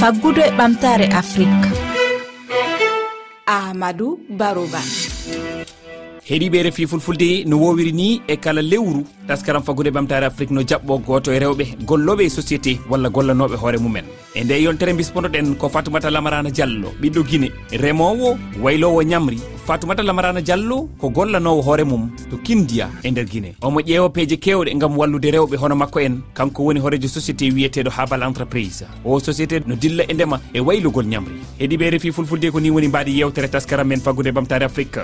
faggudu e ɓamtare afrique. Ahmadou barouba heeɗiɓe refi fulfulde no wowiri ni e kala lewru. Taskaram faggude ɓamtare afrique no jaɓɓo goto e rewɓe golloɓe e société walla gollanoɓe hoore mumen. E nde yontere bisponoɗen ko fatoumata lamarana diallo ɓiɗɗo guine remowo waylowo ñamri fatoumata lamarana diallo ko gollanowo hoore mum to kindiya e nder guine omo ƴeewa peeje kewɗe gam wallude rewɓe hono makko en. Kanko woni horejo société wiyeteɗo habal entreprise. O société no dilla e ndema e waylugol ñamri heeɗiɓe refi fulfulde ko ni woni mbaɗi yewtere taskaram men faggude ɓamtare afrique.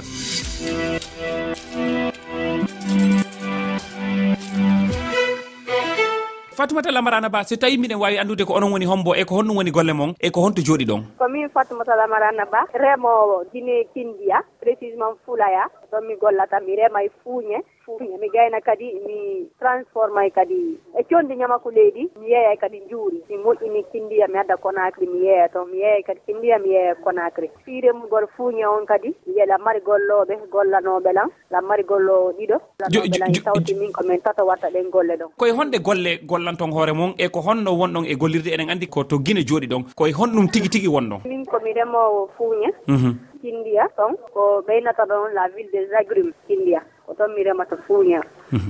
fatumata lamarana ba so tawi miɗen wawi andude ko onon woni hombo e ko honɗum woni golle mon e ko honto jooɗi ɗon? Komin min lamarana ba remowo guine kindiya précisement fulaya. Ɗon mi gollata mi rema e fuuñe fuuñe. Mi gayna kadi mi transforme kadi. E condi ñamaku leydi mi yeeya kadi juuri mi moƴƴini kindiya mi adda conacry mi yeeya toon mi yeeya kadi kindiya mi yeeya conacry firemugol fuuñe on kadi wiye lammari gollooɓe gollanoɓe lan. Lammari gollowo ɗiɗo lannoɓe lan tawti min komin tato watta ɗen golle ɗon. Koye honde golle gollanton hoore mon e ko honno wonɗon e gollirde eɗen anndi ko to gine jooɗi ɗon koye honɗum tigi tigi wonɗon? Min komi remowo fuuñe. Mhm. Kindiya ton ko ɓeynata ɗon la ville des :fra agrumes Kindiya ko toon mi remata Fourniére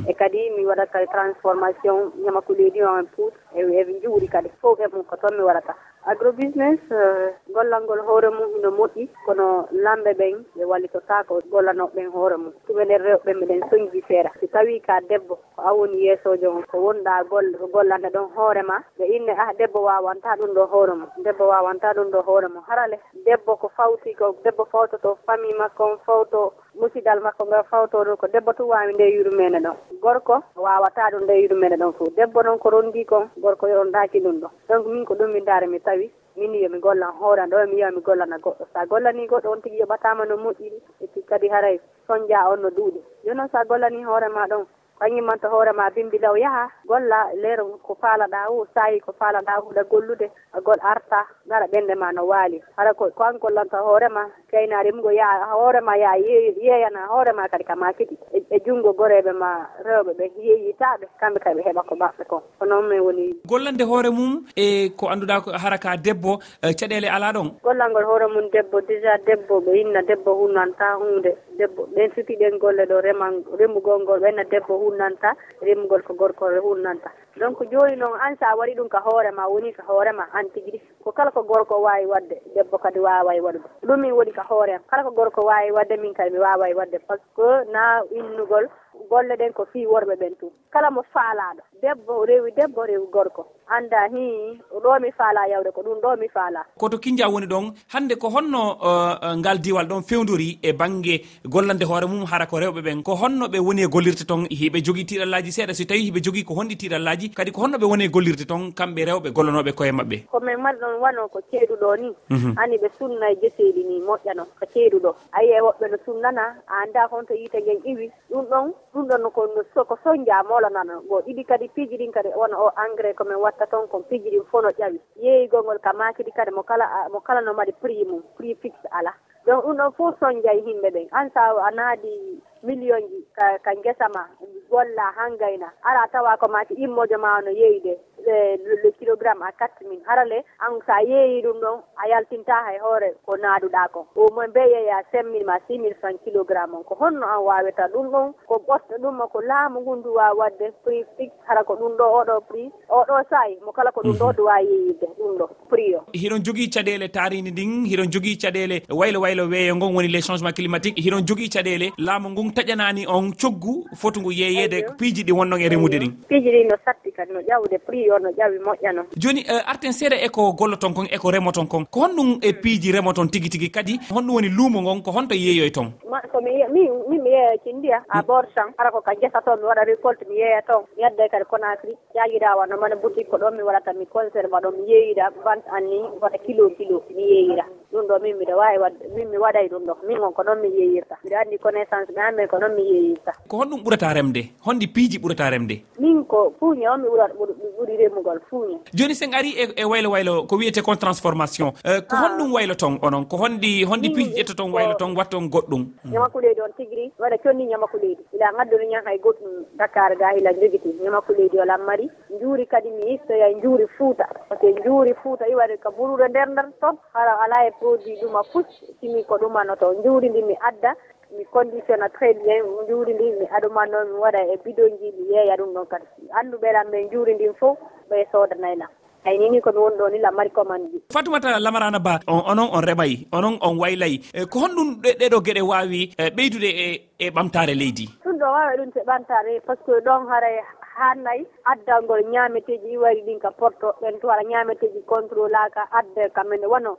e kadi mi waɗat kadi transformation ñamakuleeɗi en pout eɓe juuri kadi. Fof heɓum ko toon mi waɗata. Agrobusiness e, gollal ngol hoore mum no moƴƴi kono lamɓe ɓen ɓe wallitotako gollanoɓeɓen hoore mum. Ɗum rewɓe mbiɗen soñji seeɗa si tawi ka debbo ko a woni yeesojo on ko wonɗa ko gollande ɗon hoore ma ɓe inne ah debbo wawanta ɗum ɗo hoore mum debbo wawanta ɗum ɗo hoore mum. Harale debbo ko fawti ko debbo fawtoto famille makko on fawto musidal makko ngal fawtoɗo ko debbo tum wawi nde yuru menen ɗon gorko wawata ɗum nde yiɗum mene ɗon fof debbo noon ko rondi kon gorko yorondaki ɗum ɗon donc min ko ɗum mi daari mi tawi min yomi gollan hooran ɗo mi yiya mi gollana goɗɗo. Sa gollani goɗɗo on tigui yoɓatama no moƴƴiri e puis kadi haray soñdia on no duuɗi. Joni sa gollani hoorema ɗon kañummanta hoorema bimbilaw yaaha golla lero ko faalaɗa o sayi ko faalaɗa huɗa gollude gol arta gara ɓendema no waali. Hara ko ko gollanta hoorema kayna remugo go yaha hoorema yaa yeeyana hoorema kadi ka makiti e, e junngo goreɓe ma rewɓe ɓe yeeyitaɓe kamɓe kadi ɓe heɓa ko maɓɓe ko. Ko noon min woni gollande hoore mum e ko annduɗa hara ka debbo e caɗele ala ɗon? Gollangol hoore mum debbo déjà debbo ɓe inna debbo hunnanta hunde debbo. Ɓen suufi ɗen golle ɗo reman remugol ngol ɓenna debbo hunnanta remugol ko gorko hunnanta. Donc joni noon an sa waɗi ɗum ka hoorema woni ka hoorema an tigui rigui ko kala ko gorko wawi wadde debbo kadi wawa waɗude ɗum min woni ka hoorema kala ko gorko wawi wadde min kadi mi wawa wadde. Par ce que na innugol golle ɗen ko fi worɓe ɓen tum kala mo faalaɗo debbo rewi debbo rewi gorko. anda hi ɗo mi faala yawde ko ɗum ɗo mi faala. Koto kinja woni ɗon hande ko honno uh, uh, ngal diwal ɗon fewdori e banggue gollande hoore mum hara ko rewɓe ɓen ko honno ɓe woni e gollirde toon hiɓe jogui tiɗallaji seeɗa. So tawi hiɓe jogui ko honɗi tiɗallaji kadi ko honno ɓe woni e gollirde toon kamɓe rewɓe gollanoɓe koye mabɓe komin mari ɗon wano ko ceeɗuɗo ni mhm. ani ɓe sunna e jeseeɗi ni moƴƴano ko ceeɗuɗo. A yiyai woɓɓe no sunnana a anda honto yiite gen iwi ɗum ɗon ɗum ɗon ko ko soñdia molanano go ɗiɗi kadi piiji ɗin kadi wona o engrais komin wat watta toon kon piiji ɗin fof no ƴawi. Yeeyigol ngol ka makidi kadi mo kala mo kala no mbaɗi prix mum prix fixe ala. Donc ɗum ɗon fof soñjayi yimɓe ɓen. An sa a naadi million ji ka, ka guesa ma golla han gayna ara tawa ko maki immojo ma no yeeyi de. E, le kilogramme a quatre mille. Harale an sa yeeyi ɗum ɗon a yaltinta hay hoore ko naaduɗa ko. Au moins mbe yeeya cinq mille ma six mille franc kilogramme on. Ko honno an wawata ɗum ɗon ko ɓotta ɗumma ko laamu ngu ndu wawi wadde prix fixe hara ko ɗum ɗo oɗo prix oɗo sayi mo kala ko ɗum ɗo mhm. duwa yeeyidde ɗum ɗo prix o. Hiɗon jogui caɗele taaridi ndin hiɗon jogui caɗele waylo waylo weeyo ngon woni les changement climatique hiɗon jogui caɗele laamu ngun taƴanani on coggu fotu ngu yeeyede piiji ɗi wonnon e remude ɗin piiji ɗi no satti kadi no ƴawde prix o. no ƴawi moƴƴano joni uh, arten seeɗa eko golloton kon eko remoton kon ko honɗum e piiji remoton tigui tigui kadi honɗum woni luumo ngon ko honto yeeyoy ton? komi somi min min mi yeeya kindiya à hmm. bord tan ara ko ka gesa toon mi waɗa récolte mi yeeya toon mi adda kadi conacry yaajira wanno mana boutique ko ɗon mi waɗata mi conserve ɗo mi yeeyira vente an ni waɗa kilo kilo mi yeeyira ɗum ɗo min mbiɗa wawi wadde min mi waɗay ɗum ɗo min on ko ɗon mi yeeyirta. Mbiɗa anndi connaissance mi amen ko ɗon mi yeeyirta. Ko honɗum ɓurata remde? Honde piiji ɓurata remde? Min ko fuuñe on mi ɓurata ɓuri remugol fuuñe. Joni sen ari e, e waylo waylo ko wiyete kon transformation. Eh, ko honɗum ah. waylo ton onon? Ko honɗi honɗi piiji ƴetta ton waylo ton watton goɗɗum? Mm. ñamakuleydi on tigui rigui waɗa conni ñamakuleydi ila gadduno ñan hay goɗɗum dakar ga ila jogiti ñamakuleydi leydi wala mari. Juuri kadi mi ittoya e njuuri fuuta. Fouta par ce que njuuri fuuta iwaɗi ko ɓuruɗo nder nder toon hara ala e produit ɗuma pus simi ko ɗumanoto njuuri ndi mi adda mi conditionna très bien. Njuuri ndi mi aɗumannoon mi waɗa e bidonji mi yeeya ɗum ɗon kadi. Annduɓeɗam ɓe njuuri ndin fof ɓe sodanayna e ay nini komi woni ɗo ni lamari commande ji. Fatoumata lamarana ba on onon on remayi onon on waylayi e, ko honɗum ɗeɗo gueɗe wawi e, ɓeydude e e ɓamtare leydi? Ɗum ɗo wawa ɗum te ɓamtare par ce que ɗon haray e, hannayi addalngol ñaameteeji iwari ɗin ka porto ɓen to waɗa ñaameteeji contrôle aka adda kamene wono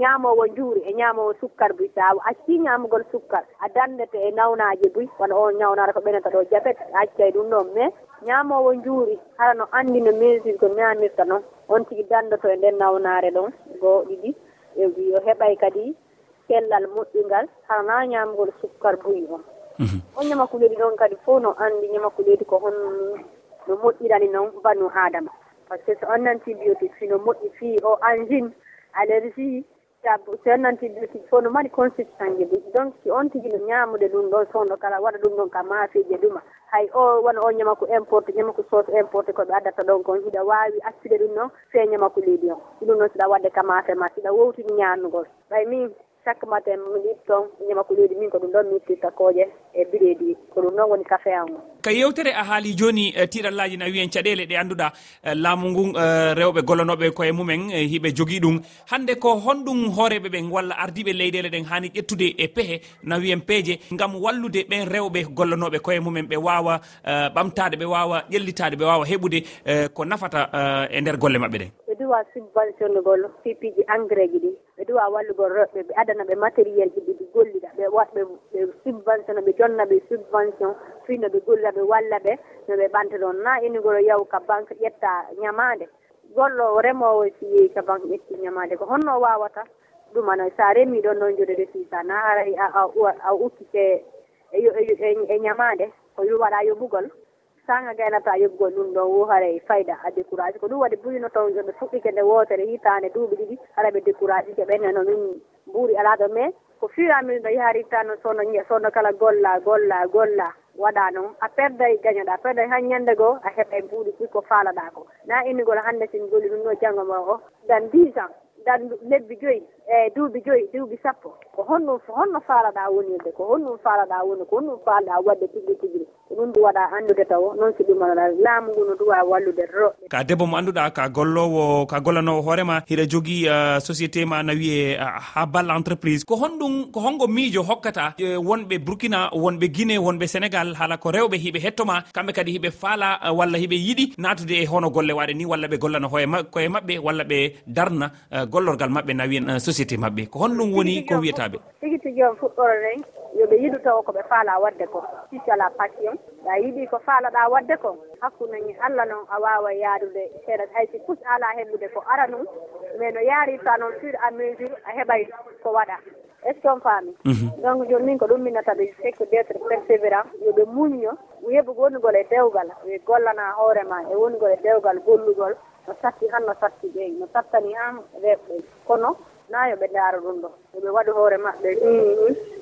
ñaamowo njuuri e ñaamowo sukkar buy. So a acci ñaamugol sukkar a dandete e nawnaaji buy wona on ñawnata ko ɓenata ɗo jabet accay ɗum ɗon mais ñaamowo njuuri hara no anndi no mesure ko ñaamirta noon. on tigi danndoto e nden nawnaare ɗon goo ɗiɗi. E yo heɓay kadi cellal moƴƴingal hana ñaamugol sukkar buyi on on ñama ɗon kadi fof no anndi ñamakuleedi ko hon no moƴƴirani noon banu adama par ce que so on nanti biotique moƴƴi fii o angine allergie saabu so en nanti fof no mari constitution ji ɗi. Donc si on tigi no ñamude ɗum ɗon sowno kala waɗa ɗum ɗon ka maafeji ɗuma. Hay o wona o ñamaku importe ñamaku ñama importe koɓe addata ɗon kon hiɗa wawi accude ɗum noon fe ko leydi on. Ɗum noon siɗa wadde ka maafe ma siɗa wowtini ñamugol ɓay min chaque :fra matin :fra mi lippitomo ñamakuluji min ko ɗum ɗon mi ittirta kooƴe e bireeji ko ɗum ɗon woni café an o ka yewtere a haali joni eh, tiɗallaji na wiyen caɗele ɗe ganduɗa eh, laamu ngun eh, %e rewɓe gollanoɓe koye mumen hiɓe jogui ɗum. Hande ko honɗum hooreɓe ɓen walla ardiɓe leyɗele ɗen hani ƴettude e peehe na wiyen peeje gam wallude ɓen rewɓe gollanoɓe koye mumen ɓe wawa ɓamtade ɓe wawa ƴellitade ɓe wawa heɓude ko nafata %e nder golle mabɓe ɗen ɓe duwa subventionné :fra gol pipiiji engrais ji ɗi. ɓe duwa wallugol rewɓe ɓe adana ɓe matériel ji ɗiɓe gollida ɓe waɓe ɓe subventionné ɓe jonna ɓe subvention fino ɓe gollira ɓe walla ɓe no ɓe ɓanta ɗon. Na inigoro yaw ka banque ƴetta ñamade gollowo remowo si yeehi ka banque ƴetti ñamade ko honno wawata ɗumano sa remi ɗon ɗon jode fii sa na aray a ukkike e, e, e, e ñamade ko waɗa yoɓugol tant gaynata yobgol ɗum ɗon wo haaray fayda a découragé ko ɗum waɗi ɓuurino taw ɓe fuɗɗike nde wootere hitande duuɓi ɗiɗi hara ɓe découragé ke ɓenne no min ɓuuri alaɗo mais ko au :fra fur :fra sono :fra kala golla golla golla waɗa noon a perday gañoɗa a perday han ñande goo a heɓay mbuuɗi ɗi ko faalaɗa ko. Na innugol hannde sin golli ɗum ɗo janggo ma o. Dan dix ans dan lebbi joyyi eyyi duuɓi joyyi duuɓi sappo. Ko honɗum honno faalaɗa wonirde e ko honɗum faalaɗa woni ko honɗum faalaɗa wadde tigui rigui ko ɗum ɗum waɗa anndude taw noon si ɗum waɗa laamu ngu no duwa wallude roɗɗe ka debbo mo annduɗa ka gollowo ka gollanowo hoorema hiɗa jogii uh, société ma na wiye uh, ha balla entreprise. Ko honɗum ko hongo miijo hokkata uh, wonɓe burkina wonɓe guiné wonɓe sénégal haala ko rewɓe hiɓe hettoma kamɓe kadi hiɓe faala uh, walla hiɓe yiɗi natude e hono golle waɗe ni walla ɓe gollano hoye ma, koye maɓɓe walla ɓe darna uh, gollorgal maɓɓe na wiyen uh, société maɓɓe. Ko honɗum woni ko wiyataɓe tigi tigi on fuɗɗoro nen yoɓe yiɗu taw koɓe faala wadde ko. Sicala passion sa yiiɗi ko faalaɗa wadde ko. Hakkude Allah noon a wawa yaadude seeɗa. Haysi pus ala heɓude ko ara num mais no yaarita noon fur à mesure a heɓay ko waɗa. Est ce que on faami? Mhm. Donc joni min ko ɗum minnataɓe c'est que d' être persévérant. Yoɓe muñño yeɓu wonugol e dewgal e gollana hoorema e wonugol e dewgal gollugol no satti han no satti ɓeyi no sattani han reɓɓe kono wona ɓe daaro ɗum ɗo. Yooɓe waɗu hoore maɓɓe.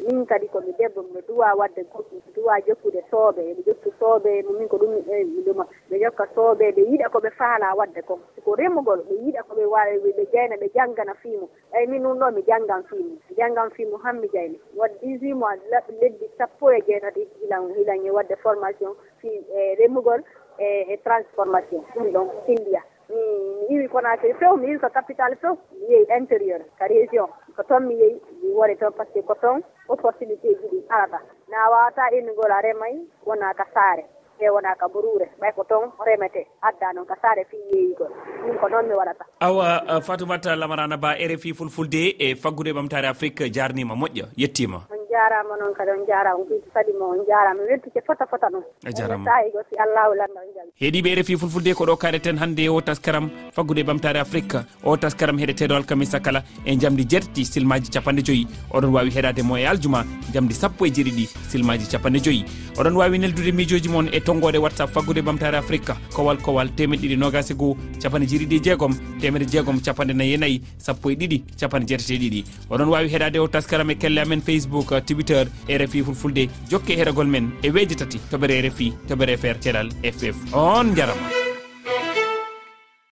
Ni min kadi komi debbo mi duwa wadde goɗɗum mi duwa jokkude sooɓe eɓe jokku sooɓe min ko ɗum mi e, ɗuma ɓe jokka sooɓe ɓe yiɗa koɓe faala wadde ko. Siko remugol ɓe yiɗa koɓe wawi ɓe jeyna ɓe janggana fiimu. Ɓay min ɗum ɗo mi janggan fiimu. Mi janggan fiimu hammi jeyni. Wadde 18 mois leddi sappo e jeetati hilan hilan e wadde formation fi e remugol e, e transformation. Ɗum ɗon indiya Mm, mi iwi conacry few mi iwi ko capital few mi yehi intérieur ko région. Ko toon mi yehi mi wore toon par ce que ko toon opportunité ji ɗi arata. Na wawata innugol a remay wona ka saare e wona ka borure. Ɓay ko toon remete adda noon ka saare fi yeeyigol ɗum ko noon mi waɗata. Awa fatoumata lamarana ba rfi fulfulde e faggude ɓamtare afrique jarnima moƴƴa yettima. jarama noon kadi on jarama on kiki on jarama. Weltike fota fota noon a e jarama. Sahigo si allahu landa on jami heeɗiɓe refi fulfulde ko ɗo kareten hannde o taskaram faggude ɓamtare afrique o taskaram heɗeteɗo alkamisa kala e jamdi jeetati silmaji capanɗe joyyi oɗon wawi heɗade mo e aljuma jamdi sappo e jeeɗiɗi silmaji capanɗe joyyi oɗon wawi neldude miijoji moon e tonggode whatsapp faggude ɓamtare afrique kowal kowal temeɗe ɗiɗi nogas e goho capanɗe jeeɗiɗi e jeegom temedde jeegom capanɗe nayyi e nayyi sappo e ɗiɗi capanɗe jeetati e ɗiɗi. Oɗon wawi heɗade o taskaram e kelle amen facebook uh, twitter rfi fulfulde jokke e heragol men e weeje tati toɓere rfi toɓere fr ceɗal ff on jarama